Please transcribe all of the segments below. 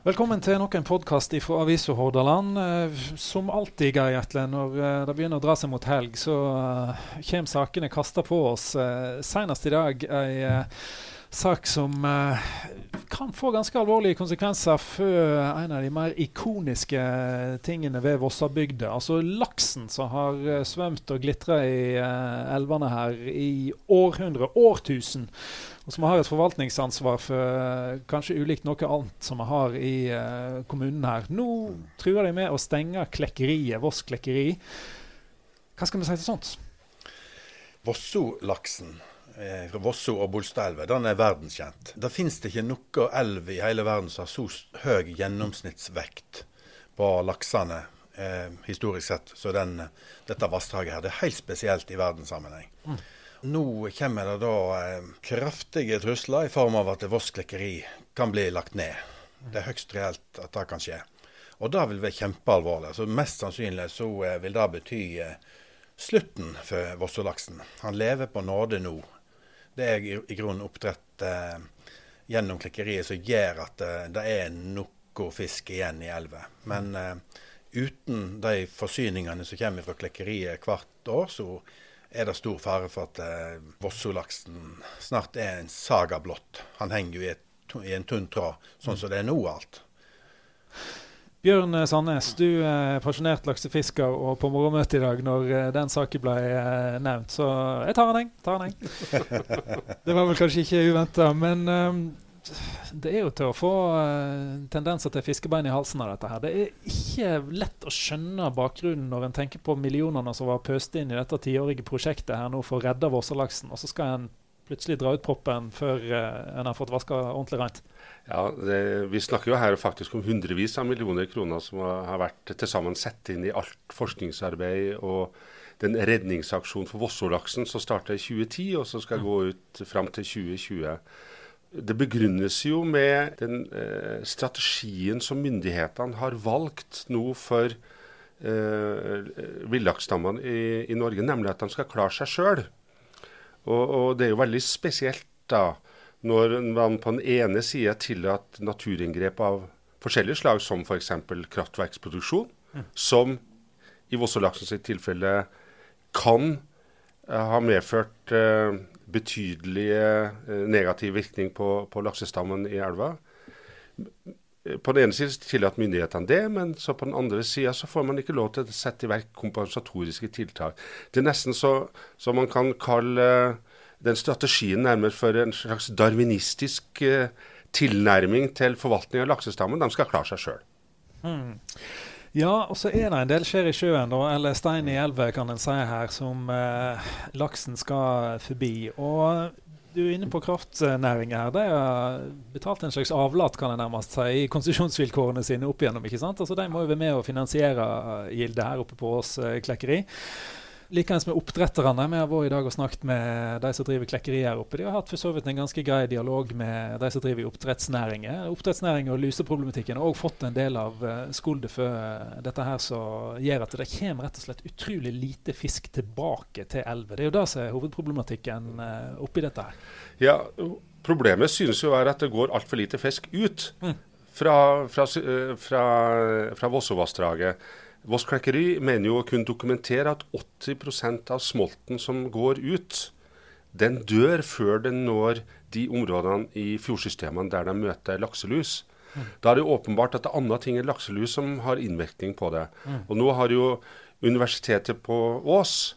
Velkommen til nok en podkast fra Avisa Hordaland. Eh, som alltid, Geir Jetle, når eh, det begynner å dra seg mot helg, så uh, kommer sakene kasta på oss. Senest i dag ei sak som kan få ganske alvorlige konsekvenser for en av de mer ikoniske tingene ved Vossabygda. Altså laksen som har svømt og glitra i elvene her i århundre, årtusen. Og som har et forvaltningsansvar for kanskje ulikt noe annet som vi har i uh, kommunen her. Nå truer de med å stenge klekkeriet, Voss klekkeri. Hva skal vi si til sånt? Vosso-laksen eh, fra Vosso og Bolstadelva den er verdenskjent. Det finnes det ikke noe elv i hele verden som har så høy gjennomsnittsvekt på laksene eh, historisk sett som dette vassdraget her. Det er helt spesielt i verdenssammenheng. Mm. Nå kommer det da eh, kraftige trusler i form av at Voss klekkeri kan bli lagt ned. Det er høyst reelt at det kan skje. Og det vil være kjempealvorlig. Så Mest sannsynlig så eh, vil det bety eh, slutten for Vossolaksen. Han lever på nåde nå. Det er i, grunnen oppdrett gjennom klekkeriet som gjør at det er noe fisk igjen i elva. Men uten de forsyningene som kommer fra klekkeriet hvert år, så er det stor fare for at eh, Vossolaksen snart er en saga blått. Han henger jo i, et, i en tunn tråd, sånn som det er nå alt. Bjørn Sandnes, du er pensjonert laksefisker og på morgenmøtet i dag når eh, den saken ble eh, nevnt, så jeg tar en, eng. Tar en, eng. det var vel kanskje ikke uventa, men um, det er jo til å få uh, tendenser til fiskebein i halsen av dette her. Det er ikke lett å skjønne bakgrunnen når en tenker på millionene som var pøst inn i dette tiårige prosjektet her nå for å redde Vossalaksen, og så skal en plutselig dra ut proppen før uh, en har fått vaska ordentlig rent. Ja, det, Vi snakker jo her faktisk om hundrevis av millioner kroner som har vært til sammen satt inn i alt forskningsarbeid og den redningsaksjonen for Vossolaksen som starta i 2010, og som skal gå ut fram til 2020. Det begrunnes jo med den eh, strategien som myndighetene har valgt nå for eh, villaksstammene i, i, Norge, nemlig at de skal klare seg sjøl. Og, og, det er jo veldig spesielt da, når man på den ene sida tillater naturinngrep av forskjellige slag, som f.eks. kraftverksproduksjon, mm. som i Vossolaksens tilfelle kan ha medført eh, betydelig eh, negativ virkning på, på, laksestammen i elva. På den ene siden tillater myndighetene det, men så på den andre sida så får man ikke lov til å sette i verk kompensatoriske tiltak. Det er nesten så, så man kan kalle eh, den strategien nærmest for en slags darwinistisk eh, tilnærming til forvaltning av laksestammen. De skal klare seg sjøl. Mm. Ja, og så er det en del skjer i sjøen, da, eller stein i elva, kan en si her, som eh, laksen skal forbi. Og du er inne på kraftnæringa her. De har betalt en slags avlat, kan jeg nærmest si, i konsesjonsvilkårene sine opp igjennom. ikke sant? Altså, De må jo være med å finansiere gildet her oppe på Ås eh, klekkeri. Likeens med oppdretterne. Vi har vært i dag og snakket med de som driver klekkeri her oppe. De har hatt for så vidt en ganske grei dialog med de som driver i oppdrettsnæringen. Oppdrettsnæringen og luseproblematikken har òg fått en del av skulder skuldet for uh, dette her som gjør at det kommer rett og slett utrolig lite fisk tilbake til elva. Det er jo det som er hovedproblematikken uh, oppi dette her. Ja, problemet synes jo er at det går altfor lite fisk ut mm. fra, fra, fra, fra Vossovassdraget. Voss Klekkeri mener jo å kunne dokumentere at 80% av smolten som går ut, den dør før den når de områdene i fjordsystemene der de møter lakselus. Mm. Da er det åpenbart at det er andre ting enn lakselus som har innvirkning på det. Mm. Og nå har jo Universitetet på Ås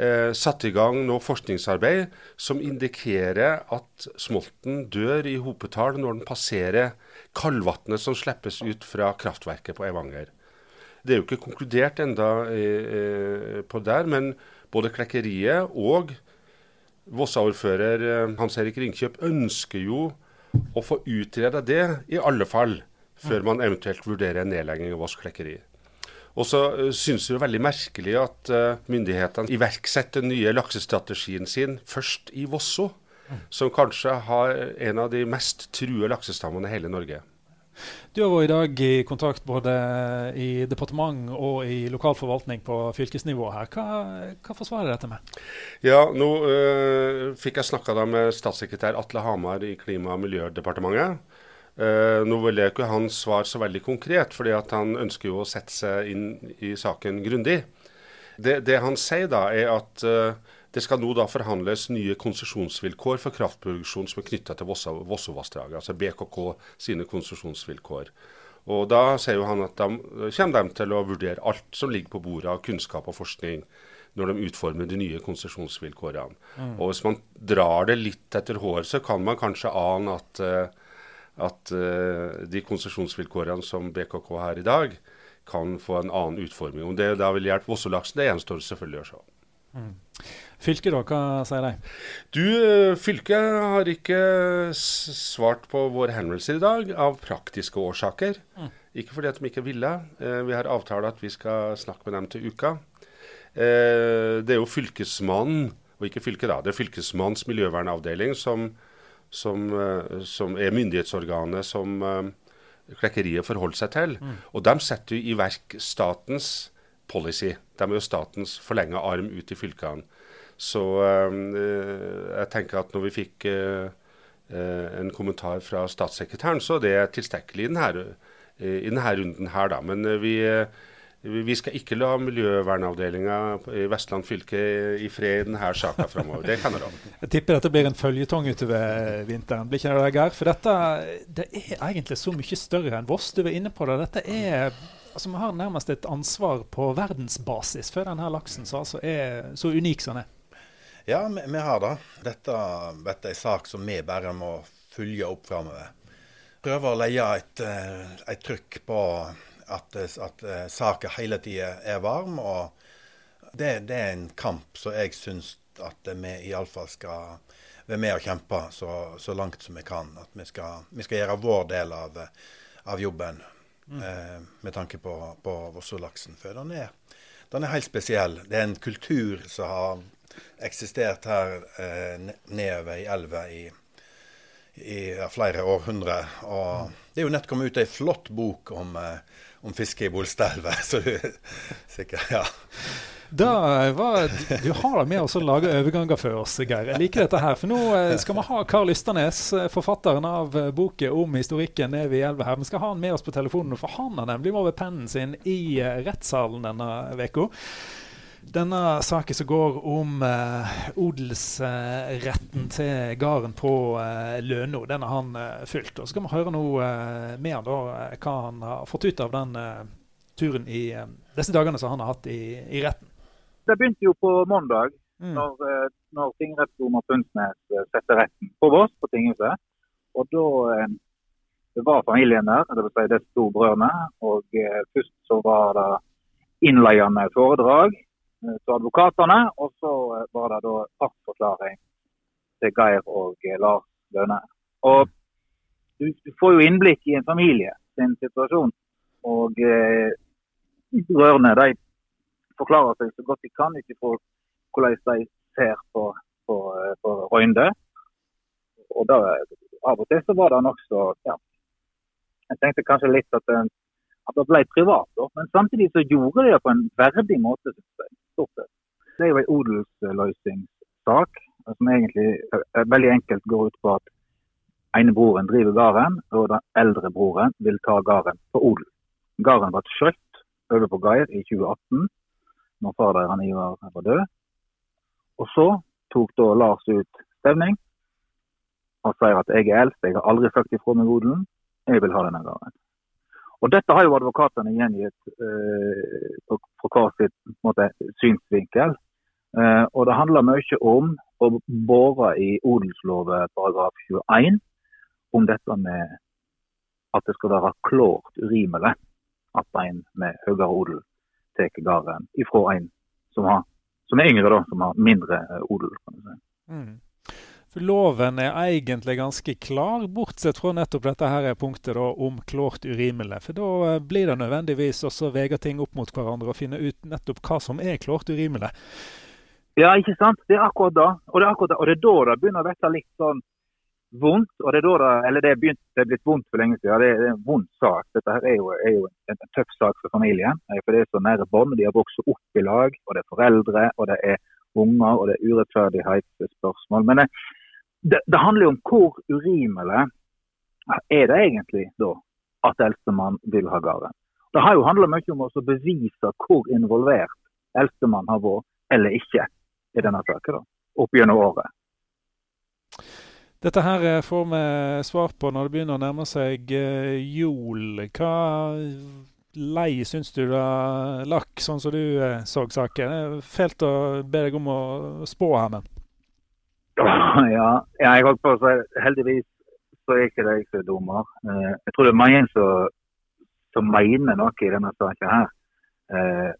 eh, satt i gang noe forskningsarbeid som indikerer at smolten dør i hopetall når den passerer kaldvannet som slippes ut fra kraftverket på Evanger. Det er jo ikke konkludert enda eh, på der, men både Klekkeriet og Vossa-ordfører eh, Hans Erik Ringkjøp ønsker jo å få utreda det, i alle fall, før man eventuelt vurderer en nedlegging av Voss Klekkeri. Og så uh, synes det veldig merkelig at myndighetene iverksetter den nye laksestrategien sin først i Vosso, som kanskje har en av de mest true laksestammene i hele Norge. Du har vært i dag i kontakt både i departement og i lokal forvaltning på fylkesnivå her. Hva, hva forsvarer dette med? Ja, Nå øh, fikk jeg snakka med statssekretær Atle Hamar i Klima- og miljødepartementet. Uh, nå vil jeg ikke hans svar så veldig konkret, fordi han ønsker jo å sette seg inn i saken grundig. Det, det, han sier da, er at uh, det skal nå da forhandles nye konsesjonsvilkår for kraftproduksjon som er knytta til Vossovassdraget, altså BKK sine konsesjonsvilkår. Og Da sier jo han at de kommer de til å vurdere alt som ligger på bordet av kunnskap og forskning når de utformer de nye konsesjonsvilkårene. Mm. Og Hvis man drar det litt etter håret, så kan man kanskje ane at, uh, at uh, de konsesjonsvilkårene som BKK har i dag, kan få en annen utforming. Om det da vil hjelpe Vossolaksen, det gjenstår selvfølgelig å se. Mm. Fylket, da? Hva sier de? Du, eh, Fylket har ikke svart på våre henvendelser i dag, av praktiske årsaker. Mm. Ikke fordi at de ikke ville. Eh, vi har avtale at vi skal snakke med dem til uka. Eh, det er jo Fylkesmannen, og ikke fylket da, det er Fylkesmannens miljøvernavdeling som, som, som er myndighetsorganet som klekkeriet forholder seg til. Mm. Og de setter jo i verk statens policy. De er jo statens forlenga arm ut i fylkene. Så øh, jeg tenker at når vi fikk øh, en kommentar fra statssekretæren, så det er tilstrekkelig i denne, i denne runden her, da. Men vi vi skal ikke la miljøvernavdelinga i Vestland fylke i fred i denne saka framover. Det kan jeg love. Jeg tipper dette blir en føljetong utover vinteren. Blir ikke det, Geir? For dette det er egentlig så mye større enn Voss. Du var inne på det. Dette er altså Vi har nærmest et ansvar på verdensbasis for denne laksen som altså er så unik som den er. Ja, vi, vi, har det. Dette, er en sak som vi bare må følge opp framover. Prøve å leie et, eh, et trykk på at, at saken hele tida er varm. og det, det, er en kamp som jeg syns at vi iallfall skal være med og kjempe så, så, langt som vi kan. At vi skal, vi skal gjøre vår del av, av jobben mm. eh, med tanke på, på Vossolaksen. For den er, den er, helt spesiell. Det er en kultur som har eksistert her eh, nedover i elva i, i flere århundrer. Og mm. det er jo nett kommet ut ei flott bok om eh, om fiske i Bolstadelva, Så du sikkert, ja. Da var, du har med oss å lage overganger for oss, Geir. Jeg liker dette her. For nå eh, skal vi ha Karl Ysternes, eh, forfatteren av eh, boken om historikken nede ved elva her. Vi skal ha han med oss på telefonen, for han har nemlig vært pennen sin i rettssalen denne uka. Denne saken som går om eh, odelsretten til gården på eh, Løno, den har han eh, fulgt. Og Så skal vi høre noe eh, mer da, hva han har fått ut av den turen i disse dagene som han har hatt i, i retten. Det begynte jo på mandag, mm. når, når tingrettsdommer Fundsnes setter retten på Voss, på tinghuset. Og da det var familien der, det vil si disse to brødrene. Og først så var det innledende foredrag Eh, til advokatene. Og så eh, var det da fartsforklaring til Geir og eh, Lars Lønne. Og du, du, får jo innblikk i en familie sin situasjon. Og eh, rørene de forklarer seg så godt de kan ut ifra hvordan de ser på, på, på Røynde. Og da, av og til så var det nokså ja, Jeg tenkte kanskje litt at, at det ble privat, men samtidig så gjorde de det på en verdig måte. Stort sett. Det er jo en odelsløsningssak som egentlig veldig enkelt går ut på at ene broren driver gården, og den eldre broren vil ta gården på odel. Gården ble kjøpt over på Geir i 2018, når far Ivar var død. Og så tok da Lars ut stevning og sier at jeg er eldst, jeg har aldri sagt ifra meg odelen, jeg vil ha denne gården. Og Dette har jo advokatene gjengitt på fra hver sitt måte, synsvinkel. Eh, og Det handler mye om å bore i odelsloven paragraf 21 om dette med at det skal være klart urimelig at en med høyere odel tar gården ifra en som, har, som, er yngre, da, som har mindre eh, odel. kan du si. Mm. For Loven er egentlig ganske klar, bortsett fra nettopp dette her punktet da, om klart urimelig. For da eh, blir det nødvendigvis også veie ting opp mot hverandre og finne ut nettopp hva som er klart urimelig. Ja, ikke sant. Det er akkurat da. Og det er, akkurat da. Og det er da det begynner å bli litt sånn vondt. og Det er da eller det er, begynt, det er blitt vondt for lenge siden. Det er, det er en vond sak. Dette her er jo, er jo en, en, tøff sak for familien. For det er så nære bånd. De har vokst opp i lag. Og det er foreldre, og det er unger, og det er urettferdighetsspørsmål. Men det, det, det handler jo om hvor urimelig er det egentlig da at eldstemann vil ha gården? Det har jo handla mye om å bevise hvor involvert eldstemann har vært, eller ikke, i denne saken. opp gjennom året. Dette her eh, får vi svar på når det begynner å nærme seg uh, jul. Hva lei syns du da lakk, sånn som du uh, så saken? Det fælt å be deg om å spå her, men. Ja, jeg holdt på å si heldigvis så er ikke det jeg som er dommer. Jeg tror det er mange som, som mener noe i denne saken her.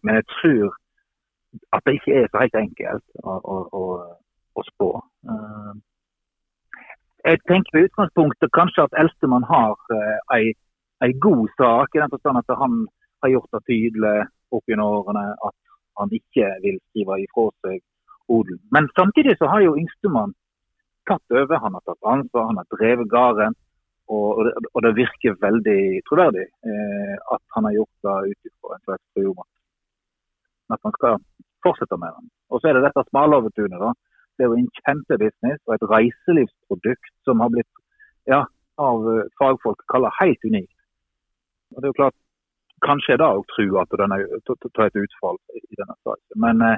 men jeg tror at det ikke er så helt enkelt å, å, å, å spå. Jeg tenker på utgangspunktet kanskje at eldstemann har uh, ei, ei, god sak, i den forstand at han har gjort det tydelig opp gjennom årene at han ikke vil skrive ifra seg odel. Men samtidig så har jo yngstemann tatt over. Han har tatt ansvar, han har drevet gården. Og, og, det virker veldig troverdig eh, at han har gjort det ut ifra en at man skal fortsette med den. Og så er det dette Smalhovetunet. da, det er jo en kjempebusiness og et reiselivsprodukt som har blitt ja, av eh, fagfolk kalla helt unikt. Og det er jo klart, Kanskje er det òg trua tar et utfall i denne saken. Men, eh,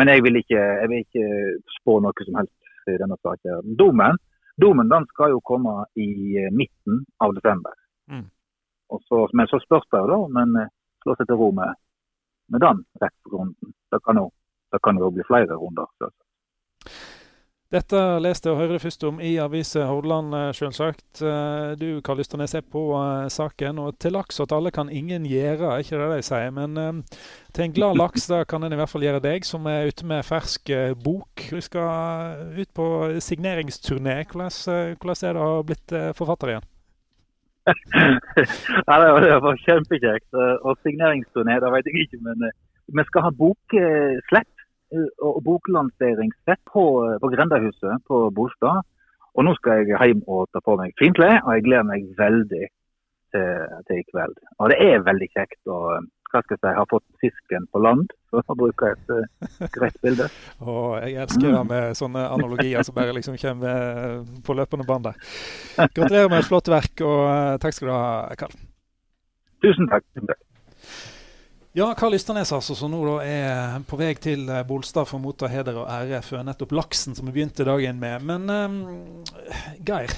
men jeg, vil ikke, jeg, vil ikke, spå noe som helst i denne saken. Domen, domen den skal jo komme i eh, midten av desember. Mm. Så, men så spørs det jo da om en slår seg til ro med, med den rettsrunden. Det kan jo bli flere runder. Selvsagt. Dette leste og hører først om i avisa Hordaland, eh, selvsagt. Eh, du Karl er på uh, saken. og Til laks at alle kan ingen gjøre, er ikke det de sier. Men til en glad laks da kan en i hvert fall gjøre deg, som er ute med fersk bok. Du skal ut på signeringsturné. Hvordan, hvordan er det å ha blitt forfatter igjen? Nei, det var, kjempekjekt. Og signeringsturné, det vet jeg ikke. Men vi skal ha bokslipp Eh, og boklanseringsfest på, eh, på Grendahuset på Bolstad. Og nå skal jeg hjem og ta på meg fint klær, og jeg gleder meg veldig til, til, i kveld. Og det er veldig kjekt å hva skal jeg si, ha fått fisken på land, for å bruke et uh, greit bilde. og jeg elsker det med sånne analogier som bare liksom kommer på løpende bånd. Gratulerer med et flott verk, og uh, takk skal du ha, Karl. Tusen takk. Ja, Karl Ysternes altså, som nå er på vei til eh, Bolstad for å motta heder og ære for nettopp laksen som vi begynte dagen med. Men um, Geir,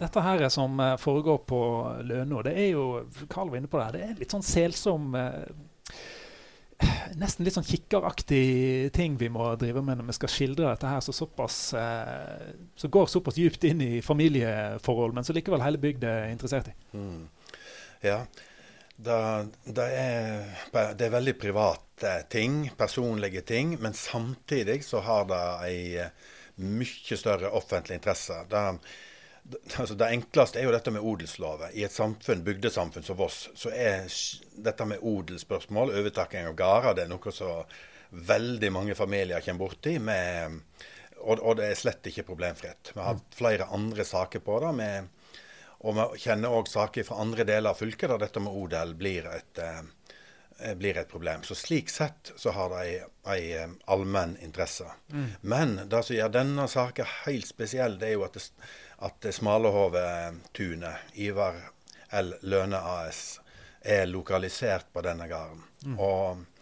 dette her som eh, foregår på Lønå, det er jo Karl var inne på det her, det er litt sånn selsom uh, Nesten litt sånn kikkeraktig ting vi må drive med når vi skal skildre dette her så såpass Så går såpass djupt inn i familieforhold, men så likevel hele bygda er interessert i. Mm. Ja, det, det, er, det, er, veldig private ting, personlige ting, men samtidig så har det ei eh, mye større offentlig interesse. Det, altså det enkleste er jo dette med odelsloven. I et samfunn, bygdesamfunn som Voss, så er dette med odelsspørsmål, overtaking av gårder, det er noe som veldig mange familier kommer borti. Med, og, og, det er slett ikke problemfritt. Vi har hatt flere andre saker på det. med og vi kjenner òg saker fra andre deler av fylket der dette med odel blir et, eh, blir et problem. Så slik sett så har det ei, ei eh, allmenn interesse. Mm. Men det som gjør denne saken helt spesiell, det er jo at, det, at Smalahove-tunet, Ivar L. Løne AS, er lokalisert på denne gården. Mm. Og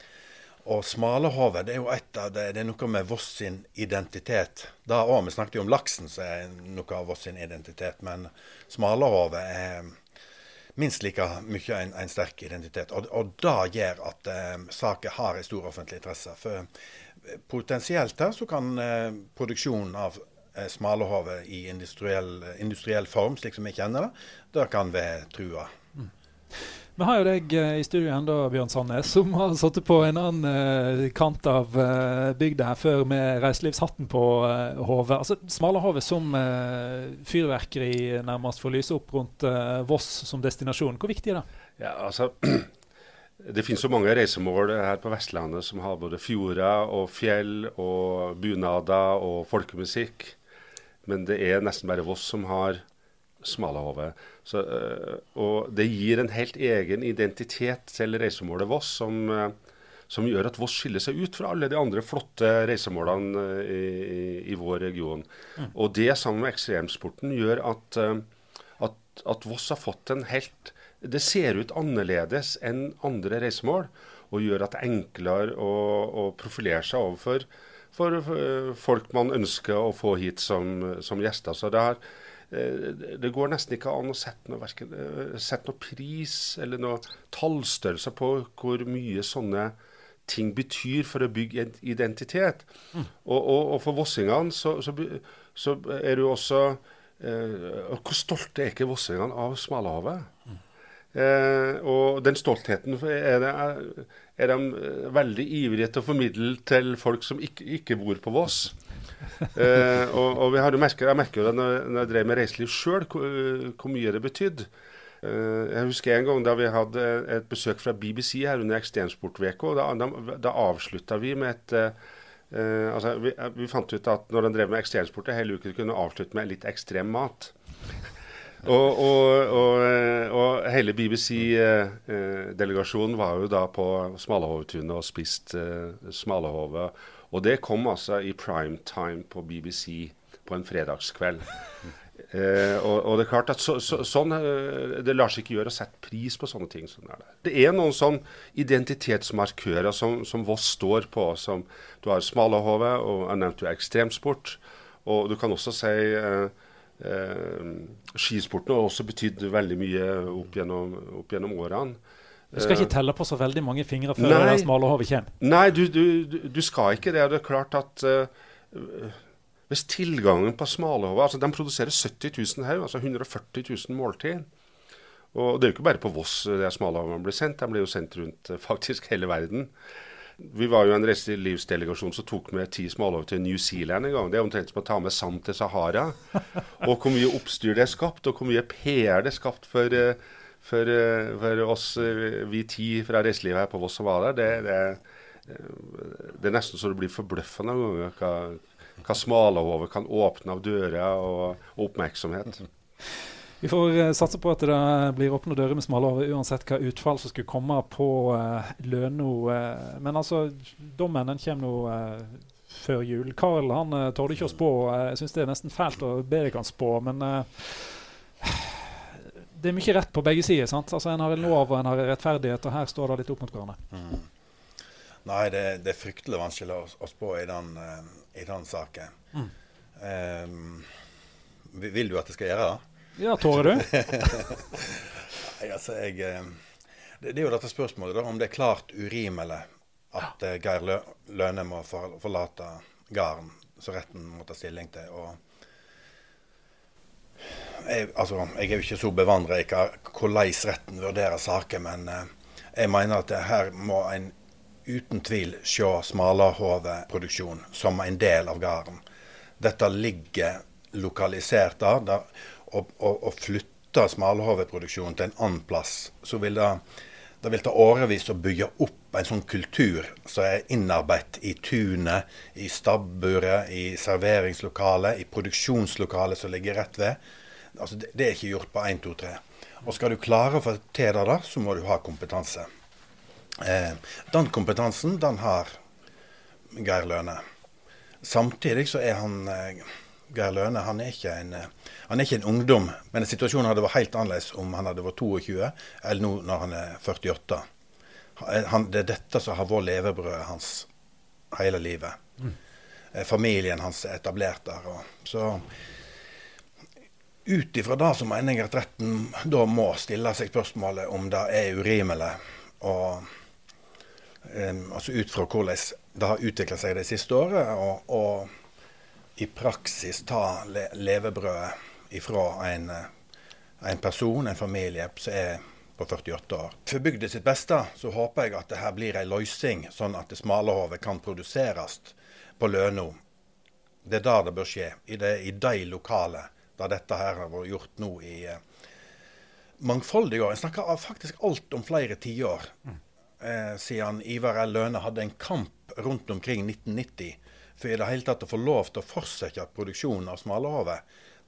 og Smalahove det er jo et av det, det er noe med Voss sin identitet. Da òg, Vi snakket jo om laksen, som er noe av Voss sin identitet. Men Smalahove er minst like mye en, en sterk identitet. Og, og det gjør at eh, saken har en stor offentlig interesse. For eh, potensielt her så kan eh, produksjonen av eh, Smalahove i industriell, industriell, form, slik som vi kjenner det, det kan være trua. Mm. Vi har jo deg eh, i studio ennå, Bjørn Sandnes, som har sittet på en annen uh, kant av uh, bygda her før med reiselivshatten på uh, hodet. Altså, Smalahove som fyrverkeri nærmest for å lyse opp rundt Voss som destinasjon. Hvor viktig er det? Ja, altså... Det finnes så mange reisemål her på Vestlandet som har både fjorder og fjell og bunader og folkemusikk. Men det er nesten bare Voss som har Smalahove. Så, eh, og det gir en helt egen identitet til reisemålet Voss, som, eh, som, gjør at Voss skiller seg ut fra alle de andre flotte reisemålene eh, i, i, i vår region. Mm. Og det sammen med ekstremsporten gjør at, at at Voss har fått en helt Det ser ut annerledes enn andre reisemål, og gjør at det er enklere å, å profilere seg overfor for, folk man ønsker å få hit som, som gjester. Så det, har, det, går nesten ikke an å sette noe, verken, eh, sette noe pris eller noe tallstørrelse på hvor mye sånne ting betyr for å bygge identitet. Mm. Og, og, og, for vossingene så, så, så er det jo også Eh, hvor stolte er ikke vossingene av Smalahavet? Mm. Eh, og den stoltheten er, det, er, de eh, veldig ivrige til å formidle til folk som ikke, ikke bor på Voss. eh, og, og merket, Jeg merker jo det når, når, jeg drev med reiseliv sjøl, hvor, hvor, mye det betydde. Eh, jeg husker en gang da vi hadde et besøk fra BBC her under Ekstremsportveka. Da, da, da avslutta vi med et eh, Uh, altså, vi, eh, vi, fant ut at når den drev med ekstremsporter hel uke, kunne avslutte med litt ekstrem mat. Og, og, og, eh, og, hele BBC-delegasjonen uh, var jo da på Smalahovetunet og spiste uh, smalahove. Og det kom altså i prime time på BBC på en fredagskveld. Eh, og, og, det er klart at så, så, sånn, eh, Det lar seg ikke gjøre å sette pris på sånne ting. Sånn er det. det. er noen sånn identitetsmarkører som, som, Voss står på. som Du har Smalahove, og jeg nevnte jo ekstremsport. Og du kan også si eh, eh, Skisporten har også betydd veldig mye opp gjennom, opp gjennom årene. Du skal ikke telle på så veldig mange fingre før Nei, Smalahove kommer? Nei, du, du, du, skal ikke det. Det er klart at uh, hvis tilgangen på smalahove altså De produserer 70 000 haug, altså 140 000 måltid. Og det er jo ikke bare på Voss det smalahovene blir sendt, de blir jo sendt rundt eh, faktisk hele verden. Vi var jo en reiselivsdelegasjon som tok med ti smalahove til New Zealand en gang. Det er omtrent som å ta med sand til Sahara. Og hvor mye oppstyr det er skapt, og hvor mye PR det er skapt for, eh, for, eh, for oss, vi ti fra reiselivet her på Voss som var der. Det, det, det er nesten så det blir forbløffende noen ganger hva, hva smalahove kan åpne av dører og, og oppmerksomhet. Vi får uh, satse på at det blir åpne dører med smalahove uansett hva utfall som skulle komme på uh, Løno. Uh, men altså, dommen den kommer nå før jul. Karl han uh, torde ikke å spå. Jeg syns det er nesten fælt å be deg kan spå, men det er mye rett på begge sider. sant? Altså En har en lov og en har rettferdighet, og her står det litt opp mot hverandre. Mm. Nei, det, det, er fryktelig vanskelig å, å spå i den, i den saken. Mm. Um, vil du at jeg skal gjøre det? Ja, tårer du? Nei, altså, jeg, ehm, det, det, er jo dette spørsmålet da, om det er klart urimelig at ja. Geir Lø Løne må for, forlate gården, så retten må ta stilling til. jeg, altså, jeg er jo ikke så bevandra i hvordan retten vurderer saker, men uh, jeg mener at her må en uten tvil se smalahove-produksjon som en del av gården. Dette ligger lokalisert der. der og, og, og flytte smalahove-produksjonen til en annen plass, så vil det, det vil ta årevis å bygge opp en sånn kultur som er innarbeidet i tunet, i stabburet, i serveringslokalet, i produksjonslokalet som ligger rett ved. Altså, det, det er ikke gjort på 1, 2, 3. Og skal du klare å få til det, da, så må du ha kompetanse. Eh, den kompetansen, den har Geir Løne. Samtidig så er han eh, Geir Løne han er, ikke en, han er ikke en ungdom. Men situasjonen hadde vært helt annerledes om han hadde vært 22, eller nå når han er 48. Eh, han, det er dette som har vært levebrødet hans hele livet. Mm. Eh, familien hans er etablert der. Og, så ut ifra det så mener jeg at retten da må stille seg spørsmålet om det er urimelig. Og um, altså ut fra hvordan det har utvikla seg det siste året, og, og i praksis ta le levebrødet ifra en, en, person, en familie, som er på 48 år. For bygda sitt beste så håper jeg at det her blir en løysing, sånn at det smalehovet kan produseres på Løno. Det er der det bør skje, i, det, i de lokale der dette her har vært gjort nå i eh, mangfoldige år. En snakker faktisk alt om flere tiår. Mm eh, siden Ivar L. Løne hadde en kamp rundt omkring 1990 for i det hele tatt å få lov til å fortsette produksjonen av smalahove.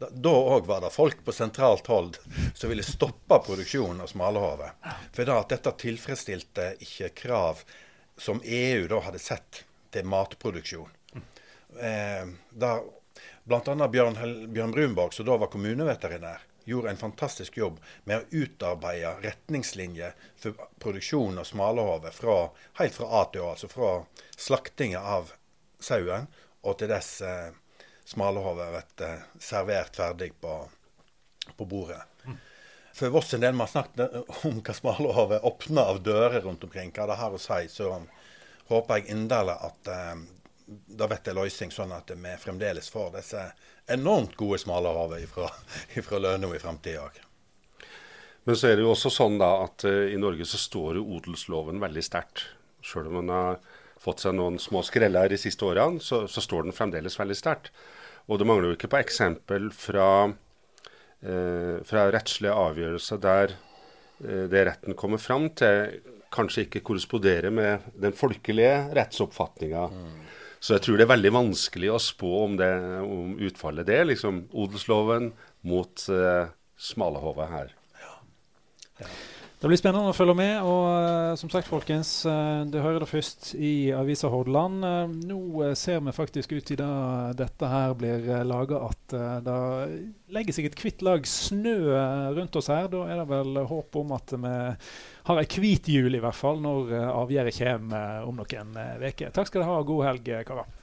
Da òg var det folk på sentralt hold som ville stoppe produksjonen av smalahove. For da at dette tilfredsstilte ikke krav som EU da hadde sett til matproduksjon. Eh, da Bl.a. Bjørn, Bjørn Brunborg, som da var kommuneveterinær, gjorde en fantastisk jobb med å utarbeide retningslinjer for produksjon av smalahove helt fra A til Å. Altså fra slaktinga av sauen og til dess eh, smalahove blir servert ferdig på, på bordet. For Voss en del har snakket om hva smalahove åpner av dører rundt omkring, hva det har å si, så håper jeg inderlig at eh, det blir en løsning, sånn at vi fremdeles får disse enormt gode smalahove fra Løno i framtida òg. Men så er det jo også sånn da at uh, i Norge så står jo odelsloven veldig sterkt. Sjøl om man har fått seg noen små skreller de siste årene, så, så står den fremdeles veldig sterkt. Og det mangler jo ikke på eksempel fra, eh, fra rettslige avgjørelser der eh, det retten kommer fram til, kanskje ikke korresponderer med den folkelige rettsoppfatninga. Mm. Så jeg tror det er veldig vanskelig å spå om, det, om utfallet det er. Liksom odelsloven mot eh, smalehovet her. Ja. Ja. Det blir spennende å følge med. Og uh, som sagt, folkens, uh, du hører det først i Avisa Hordaland. Uh, nå ser vi faktisk ut i da dette her blir uh, laga at det legger seg et kvitt lag snø rundt oss her. Da er det vel håp om at vi har ei hvit jul, i hvert fall, når avgjøret kommer om noen uker. Takk skal dere ha, god helg, karer.